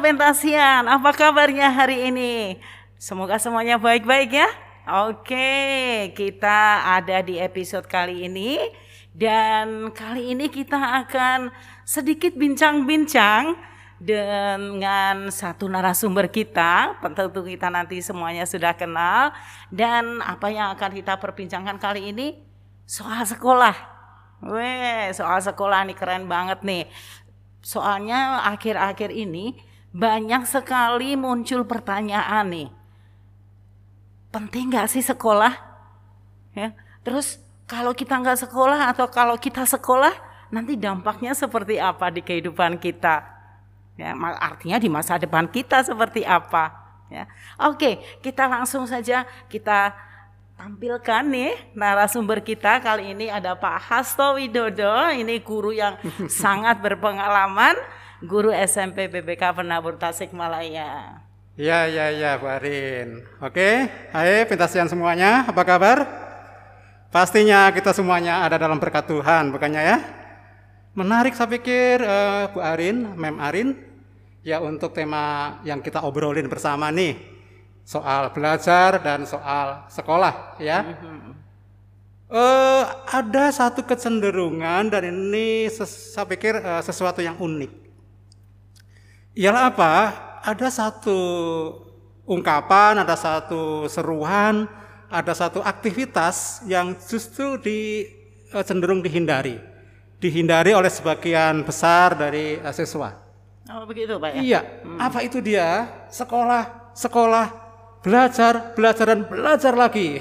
Pentasian, apa kabarnya hari ini? Semoga semuanya baik-baik ya. Oke, kita ada di episode kali ini dan kali ini kita akan sedikit bincang-bincang dengan satu narasumber kita, tentu kita nanti semuanya sudah kenal dan apa yang akan kita perbincangkan kali ini soal sekolah. Weh, soal sekolah nih keren banget nih. Soalnya akhir-akhir ini banyak sekali muncul pertanyaan nih. Penting nggak sih sekolah? Ya. Terus kalau kita nggak sekolah atau kalau kita sekolah, nanti dampaknya seperti apa di kehidupan kita? Ya, artinya di masa depan kita seperti apa? Ya. Oke, kita langsung saja kita tampilkan nih narasumber kita kali ini ada Pak Hasto Widodo ini guru yang sangat berpengalaman guru SMP BBK Penabur Tasikmalaya. Ya ya ya Bu Arin. Oke, hai pentasian semuanya, apa kabar? Pastinya kita semuanya ada dalam berkat Tuhan, bukannya ya? Menarik saya pikir uh, Bu Arin, Mem Arin, ya untuk tema yang kita obrolin bersama nih soal belajar dan soal sekolah ya. Uh, ada satu kecenderungan dan ini saya pikir uh, sesuatu yang unik. Ialah apa? Ada satu ungkapan, ada satu seruan, ada satu aktivitas yang justru di uh, cenderung dihindari, dihindari oleh sebagian besar dari uh, siswa. Oh begitu pak ya? Iya. Hmm. Apa itu dia? Sekolah, sekolah, belajar, belajar dan belajar lagi.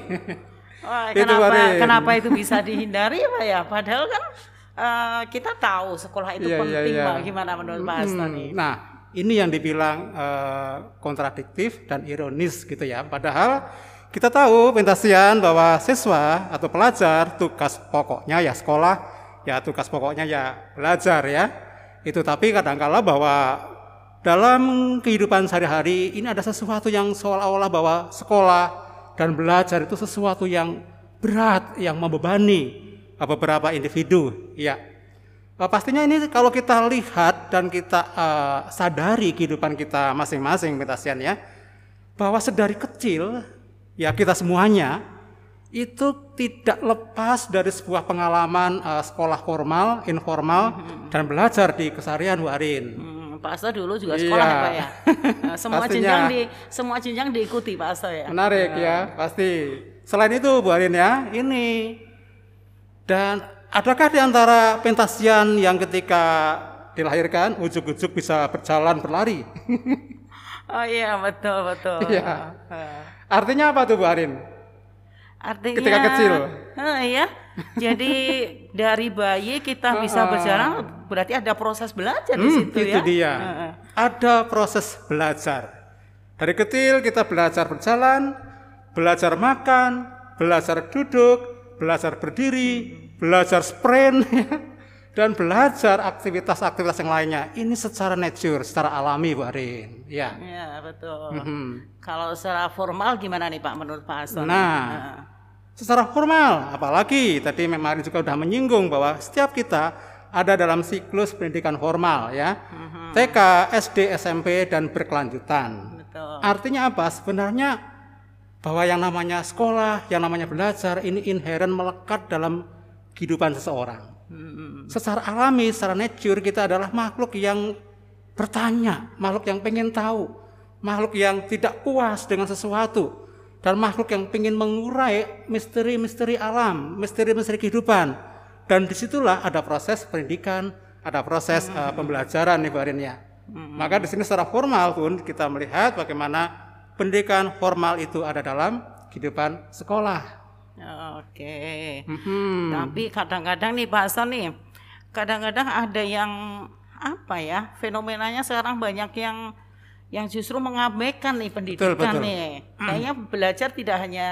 Wah, itu kenapa, kenapa itu bisa dihindari Pak ya? Padahal kan uh, kita tahu sekolah itu yeah, iya, penting yeah, yeah. Pak. Gimana menurut Pak? Hmm, nah, ini yang dibilang uh, kontradiktif dan ironis gitu ya. Padahal kita tahu pentasian bahwa siswa atau pelajar tugas pokoknya ya sekolah, ya tugas pokoknya ya belajar ya. Itu tapi kadang-kala bahwa dalam kehidupan sehari-hari ini ada sesuatu yang seolah-olah bahwa sekolah dan belajar itu sesuatu yang berat, yang membebani beberapa individu. Ya, pastinya ini kalau kita lihat dan kita uh, sadari kehidupan kita masing-masing, metasian ya, bahwa sedari kecil ya kita semuanya itu tidak lepas dari sebuah pengalaman uh, sekolah formal, informal, dan belajar di keseharian Warin. Hmm Pak Asto dulu juga sekolah iya. ya Pak ya. Nah, semua jenjang di semua jenjang diikuti Pak Asto ya. Menarik ya, ya pasti. Selain itu Bu Arin ya, ini dan adakah di antara pentasian yang ketika dilahirkan ujuk-ujuk bisa berjalan berlari? oh iya betul betul. Iya. Artinya apa tuh Bu Arin? Artinya ketika kecil. Uh, iya. Jadi dari bayi kita bisa berjalan berarti ada proses belajar hmm, di situ itu ya. dia. Uh, Ada proses belajar. Dari kecil kita belajar berjalan, belajar makan, belajar duduk, belajar berdiri, belajar sprint dan belajar aktivitas-aktivitas yang lainnya. Ini secara nature, secara alami Bu Arin. Ya. Ya, betul. Mm -hmm. Kalau secara formal gimana nih Pak menurut Pak Hasan? Nah, nah, secara formal, apalagi tadi memang juga sudah menyinggung bahwa setiap kita ada dalam siklus pendidikan formal ya. Mm -hmm. TK, SD, SMP dan berkelanjutan. Betul. Artinya apa? Sebenarnya bahwa yang namanya sekolah, yang namanya belajar ini inherent melekat dalam kehidupan seseorang. Secara alami, secara nature kita adalah makhluk yang bertanya, makhluk yang pengen tahu, makhluk yang tidak puas dengan sesuatu, dan makhluk yang pengen mengurai misteri-misteri alam, misteri-misteri kehidupan. Dan di situlah ada proses pendidikan, ada proses uh, pembelajaran nih ya. Hmm. Maka di sini secara formal pun kita melihat bagaimana pendidikan formal itu ada dalam kehidupan sekolah. Oke. Hmm. Tapi kadang-kadang nih Pak Hasan nih, kadang-kadang ada yang apa ya fenomenanya sekarang banyak yang yang justru mengabaikan nih pendidikan betul, betul. nih. Kayaknya belajar tidak hanya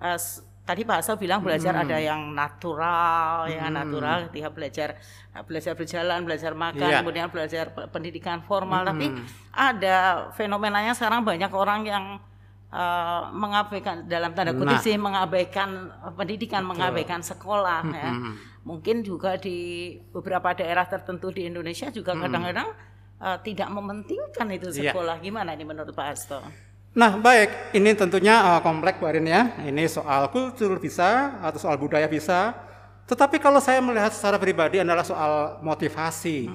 uh, tadi Pak Hasan bilang belajar hmm. ada yang natural, hmm. yang natural ketika belajar belajar berjalan, belajar makan, yeah. kemudian belajar pendidikan formal. Hmm. Tapi ada fenomenanya sekarang banyak orang yang uh, mengabaikan dalam tanda kutip nah. sih mengabaikan pendidikan, Betul. mengabaikan sekolah mm -hmm. ya. Mungkin juga di beberapa daerah tertentu di Indonesia juga kadang-kadang mm. uh, tidak mementingkan itu Iya. sekolah. Gimana ini menurut Pak Hasto? Nah, baik, ini tentunya uh, kompleks Bu Arin ya. Ini soal kultur bisa atau soal budaya bisa. Tetapi kalau saya melihat secara pribadi adalah soal motivasi.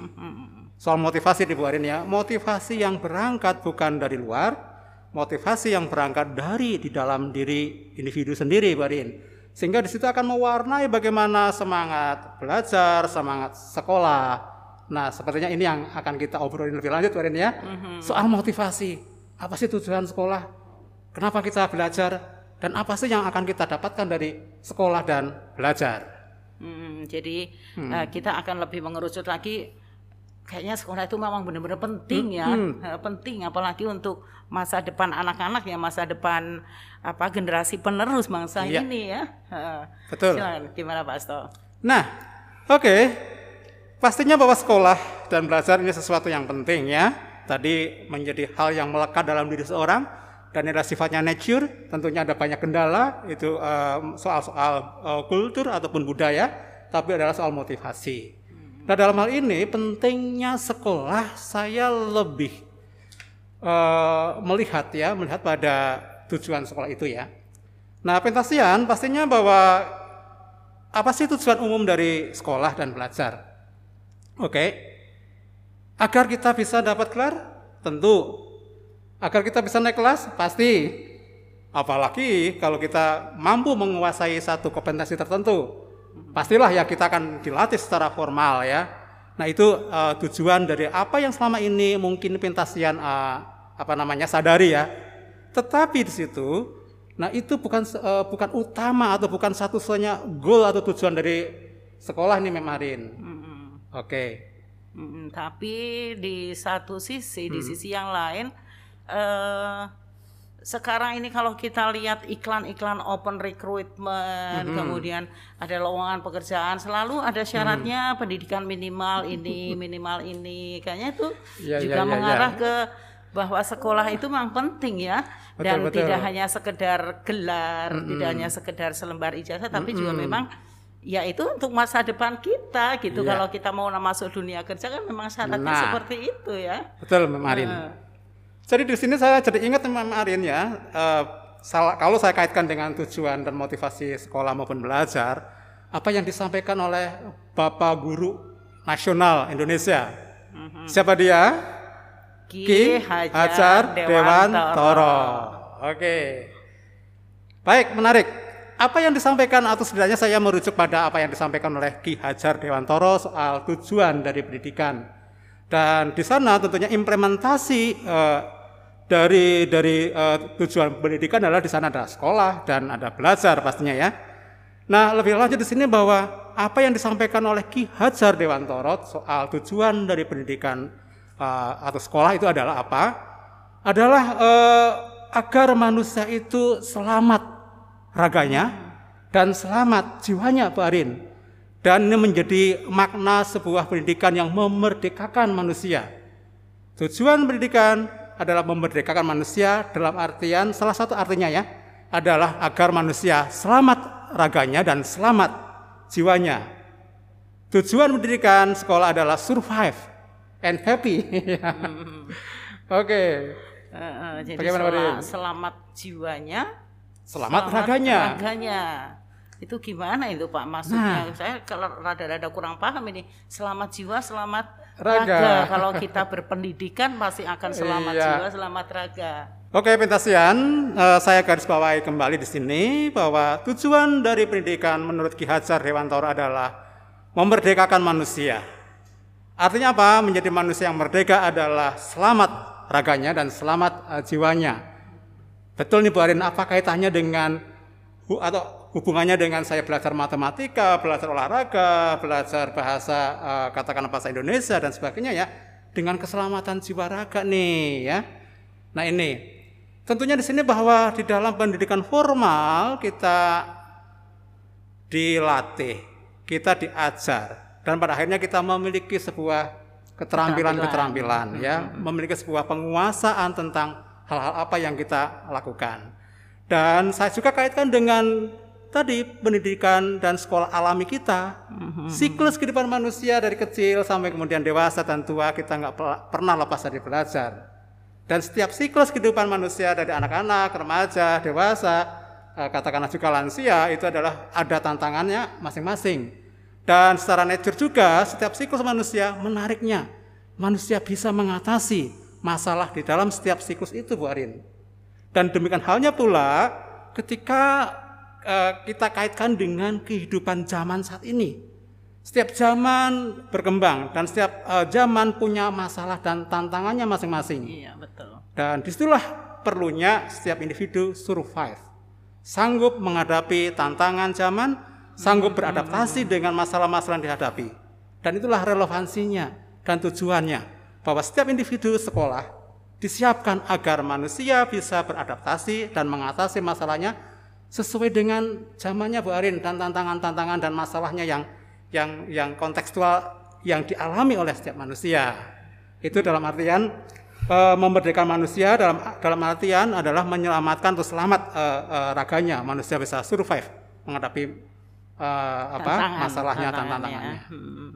Soal motivasi di Bu Arin ya. Motivasi yang berangkat bukan dari luar, motivasi yang berangkat dari di dalam diri individu sendiri Bu Arin. Sehingga di situ akan mewarnai bagaimana semangat belajar, semangat sekolah. Nah, sepertinya ini yang akan kita obrolin lebih lanjut Bu Arin ya. Soal motivasi. Apa sih tujuan sekolah? Kenapa kita belajar? Dan apa sih yang akan kita dapatkan dari sekolah dan belajar? Hmm, jadi uh, kita akan lebih mengerucut lagi. Kayaknya sekolah itu memang benar-benar penting ya, Uh, penting apalagi untuk masa depan anak-anak ya, masa depan apa generasi penerus bangsa Iya. ini ya. Uh, Betul. silakan, gimana Pak Asto? Nah, oke. Pastinya bahwa sekolah dan belajar ini sesuatu yang penting ya. Tadi menjadi hal yang melekat dalam diri seorang dan ini adalah sifatnya nature. Tentunya ada banyak kendala itu em, soal-soal eh, kultur ataupun budaya, tapi adalah soal motivasi. Nah, dalam hal ini pentingnya sekolah saya lebih eh, melihat ya, melihat pada tujuan sekolah itu ya. Nah, pentasian pastinya bahwa apa sih tujuan umum dari sekolah dan belajar? Oke. Agar kita bisa dapat gelar? Tentu. Agar kita bisa naik kelas? Pasti. Apalagi kalau kita mampu menguasai satu kompetensi tertentu. Pastilah ya kita akan dilatih secara formal ya. Nah, itu eh, tujuan dari apa yang selama ini mungkin pentasian eh, apa namanya sadari ya. Tetapi di situ nah itu bukan eh, bukan utama atau bukan satu-satunya goal atau tujuan dari sekolah nih Memarin. Mm-mm. Oke. Mm, tapi di satu sisi, Hmm. di sisi yang lain, eh sekarang ini kalau kita lihat iklan-iklan open recruitment, Hmm. kemudian ada lowongan pekerjaan, selalu ada syaratnya pendidikan minimal ini, minimal ini, kayaknya itu Iya, juga iya, iya, mengarah iya. ke bahwa sekolah itu memang penting ya dan Betul, betul. tidak hanya sekedar gelar, tidak hanya sekedar selembar ijazah, tapi juga memang ya itu untuk masa depan kita gitu. Iya. Kalau kita mau masuk dunia kerja kan memang syaratnya Nah. seperti itu ya. Betul, Memarin. Eh, Jadi di sini saya jadi ingat Memarin ya. salah, kalau saya kaitkan dengan tujuan dan motivasi sekolah maupun belajar, apa yang disampaikan oleh Bapak Guru Nasional Indonesia. Siapa dia? Ki Hajar, Dewantoro. Oke. Baik, menarik. Apa yang disampaikan atau setidaknya saya merujuk pada apa yang disampaikan oleh Ki Hajar Dewantoro soal tujuan dari pendidikan. Dan di sana tentunya implementasi eh, dari dari eh, tujuan pendidikan adalah di sana ada sekolah dan ada belajar pastinya ya. Nah, lebih lanjut di sini bahwa apa yang disampaikan oleh Ki Hajar Dewantoro soal tujuan dari pendidikan eh, atau sekolah itu adalah apa? Adalah eh, agar manusia itu selamat raganya dan selamat jiwanya, Pak Arin. Dan ini menjadi makna sebuah pendidikan yang memerdekakan manusia. Tujuan pendidikan adalah memerdekakan manusia dalam artian salah satu artinya ya adalah agar manusia selamat raganya dan selamat jiwanya. Tujuan pendidikan sekolah adalah survive and happy. Oke, eh, eh, jadi Bagaimana, Pak sela- Din? selamat jiwanya, selamat raganya. raganya. Itu gimana itu Pak maksudnya? Saya kalau rada-rada kurang paham ini. Selamat jiwa, selamat Raga. raga. Kalau kita berpendidikan pasti akan selamat Iya. jiwa, selamat raga. Oke, Pentasian, eh, saya garis bawahi kembali di sini bahwa tujuan dari pendidikan menurut Ki Hajar Dewantoro adalah memerdekakan manusia. Artinya apa? Menjadi manusia yang merdeka adalah selamat raganya dan selamat eh, jiwanya. Betul nih Bu Arin, apa kaitannya dengan atau hubungannya dengan saya belajar matematika, belajar olahraga, belajar bahasa eh, katakanlah bahasa Indonesia dan sebagainya ya dengan keselamatan jiwa raga nih ya. Nah ini tentunya di sini bahwa di dalam pendidikan formal kita dilatih, kita diajar dan pada akhirnya kita memiliki sebuah keterampilan-keterampilan ya, memiliki sebuah penguasaan tentang hal-hal apa yang kita lakukan. Dan saya juga kaitkan dengan tadi pendidikan dan sekolah alami kita, mm-hmm. siklus kehidupan manusia dari kecil sampai kemudian dewasa dan tua kita nggak pernah lepas dari belajar. Dan setiap siklus kehidupan manusia dari anak-anak, remaja, dewasa, eh, katakanlah juga lansia itu adalah ada tantangannya masing-masing. Dan secara nature juga setiap siklus manusia menariknya manusia bisa mengatasi masalah di dalam setiap siklus itu Bu Arin. Dan demikian halnya pula ketika kita kaitkan dengan kehidupan zaman saat ini. Setiap zaman berkembang dan setiap uh, zaman punya masalah dan tantangannya masing-masing. Iya, betul. Dan di situlah perlunya setiap individu survive. Sanggup menghadapi tantangan zaman, sanggup hmm. beradaptasi dengan masalah-masalah yang dihadapi. Dan itulah relevansinya dan tujuannya bahwa setiap individu sekolah disiapkan agar manusia bisa beradaptasi dan mengatasi masalahnya sesuai dengan zamannya Bu Arin dan tantangan-tantangan dan masalahnya yang yang yang kontekstual yang dialami oleh setiap manusia. Itu dalam artian e, memerdekakan manusia dalam dalam artian adalah menyelamatkan atau selamat e, e, raganya manusia bisa survive menghadapi e, apa Tantangan, masalahnya tantangannya. Hmm.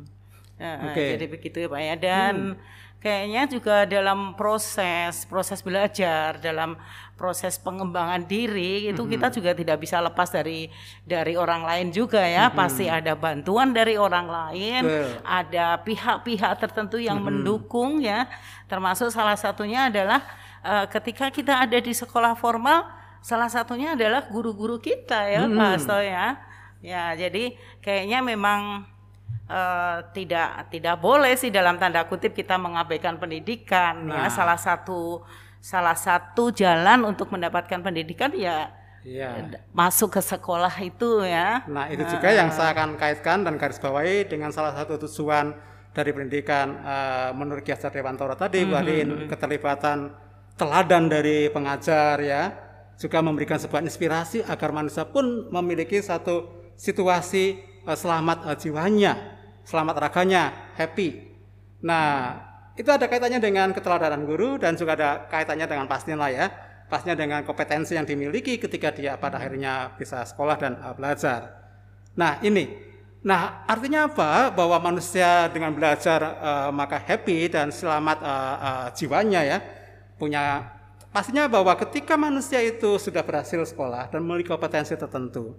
Nah, okay. Jadi begitu ya Pak ya. Dan hmm. kayaknya juga dalam proses proses belajar, dalam proses pengembangan diri itu hmm. kita juga tidak bisa lepas dari dari orang lain juga ya. Hmm. Pasti ada bantuan dari orang lain, ada pihak-pihak tertentu yang hmm. mendukung ya. Termasuk salah satunya adalah uh, ketika kita ada di sekolah formal, salah satunya adalah guru-guru kita ya, hmm. Pak Asto ya. Ya, jadi kayaknya memang uh, tidak tidak boleh sih dalam tanda kutip kita mengabaikan pendidikan ya. nah. ya salah satu salah satu jalan untuk mendapatkan pendidikan ya Iya. masuk ke sekolah itu ya. Nah itu juga uh, yang saya akan kaitkan dan garis bawahi dengan salah satu tujuan dari pendidikan uh, menurut Kiai Dewantoro tadi, mm -hmm. keterlibatan teladan dari pengajar ya, juga memberikan sebuah inspirasi agar manusia pun memiliki satu situasi uh, selamat uh, jiwanya selamat raganya, happy. Nah, itu ada kaitannya dengan keteladanan guru dan juga ada kaitannya dengan pastinya lah ya. Pastinya dengan kompetensi yang dimiliki ketika dia pada akhirnya bisa sekolah dan uh, belajar. Nah, ini. Nah, artinya apa? Bahwa manusia dengan belajar uh, maka happy dan selamat uh, uh, jiwanya ya. Punya pastinya bahwa ketika manusia itu sudah berhasil sekolah dan memiliki kompetensi tertentu,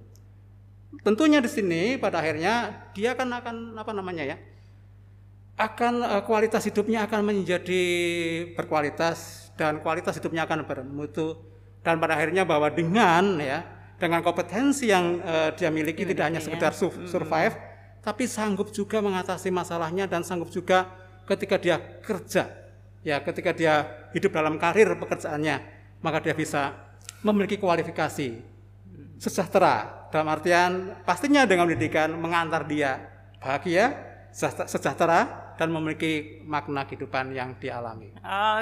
tentunya di sini pada akhirnya dia akan akan apa namanya ya akan uh, kualitas hidupnya akan menjadi berkualitas dan kualitas hidupnya akan bermutu. Dan pada akhirnya bahwa dengan ya dengan kompetensi yang uh, dia miliki tidak hanya sekedar survive hmm. tapi sanggup juga mengatasi masalahnya dan sanggup juga ketika dia kerja. Ya ketika dia hidup dalam karir pekerjaannya maka dia bisa memiliki kualifikasi sejahtera. Dalam artian pastinya dengan pendidikan mengantar dia bahagia, sejahtera dan memiliki makna kehidupan yang dialami.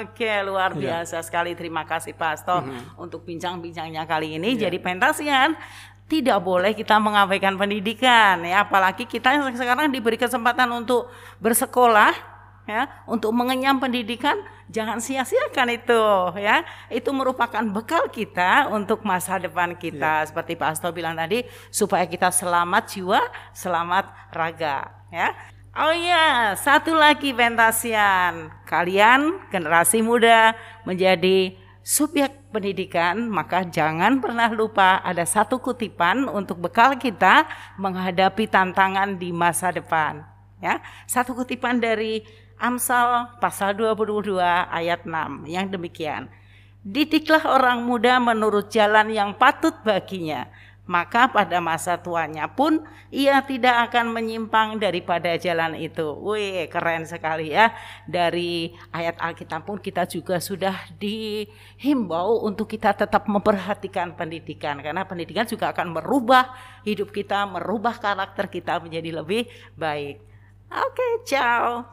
Oke, luar ya. biasa sekali. Terima kasih Pak Asto mm -hmm. untuk bincang-bincangnya kali ini. Ya. Jadi pentasian tidak boleh kita mengabaikan pendidikan ya apalagi kita sekarang diberi kesempatan untuk bersekolah ya untuk mengenyam pendidikan jangan sia-siakan itu ya itu merupakan bekal kita untuk masa depan kita ya. seperti Pak Asto bilang tadi supaya kita selamat jiwa selamat raga ya Oh iya, satu lagi pentasian. Kalian generasi muda menjadi subjek pendidikan, maka jangan pernah lupa ada satu kutipan untuk bekal kita menghadapi tantangan di masa depan. Ya, satu kutipan dari Amsal pasal 22 ayat 6 yang demikian. Didiklah orang muda menurut jalan yang patut baginya, maka pada masa tuanya pun ia tidak akan menyimpang daripada jalan itu. Wih, keren sekali ya. Dari ayat Alkitab pun kita juga sudah dihimbau untuk kita tetap memperhatikan pendidikan karena pendidikan juga akan merubah hidup kita, merubah karakter kita menjadi lebih baik. Oke, okay, ciao.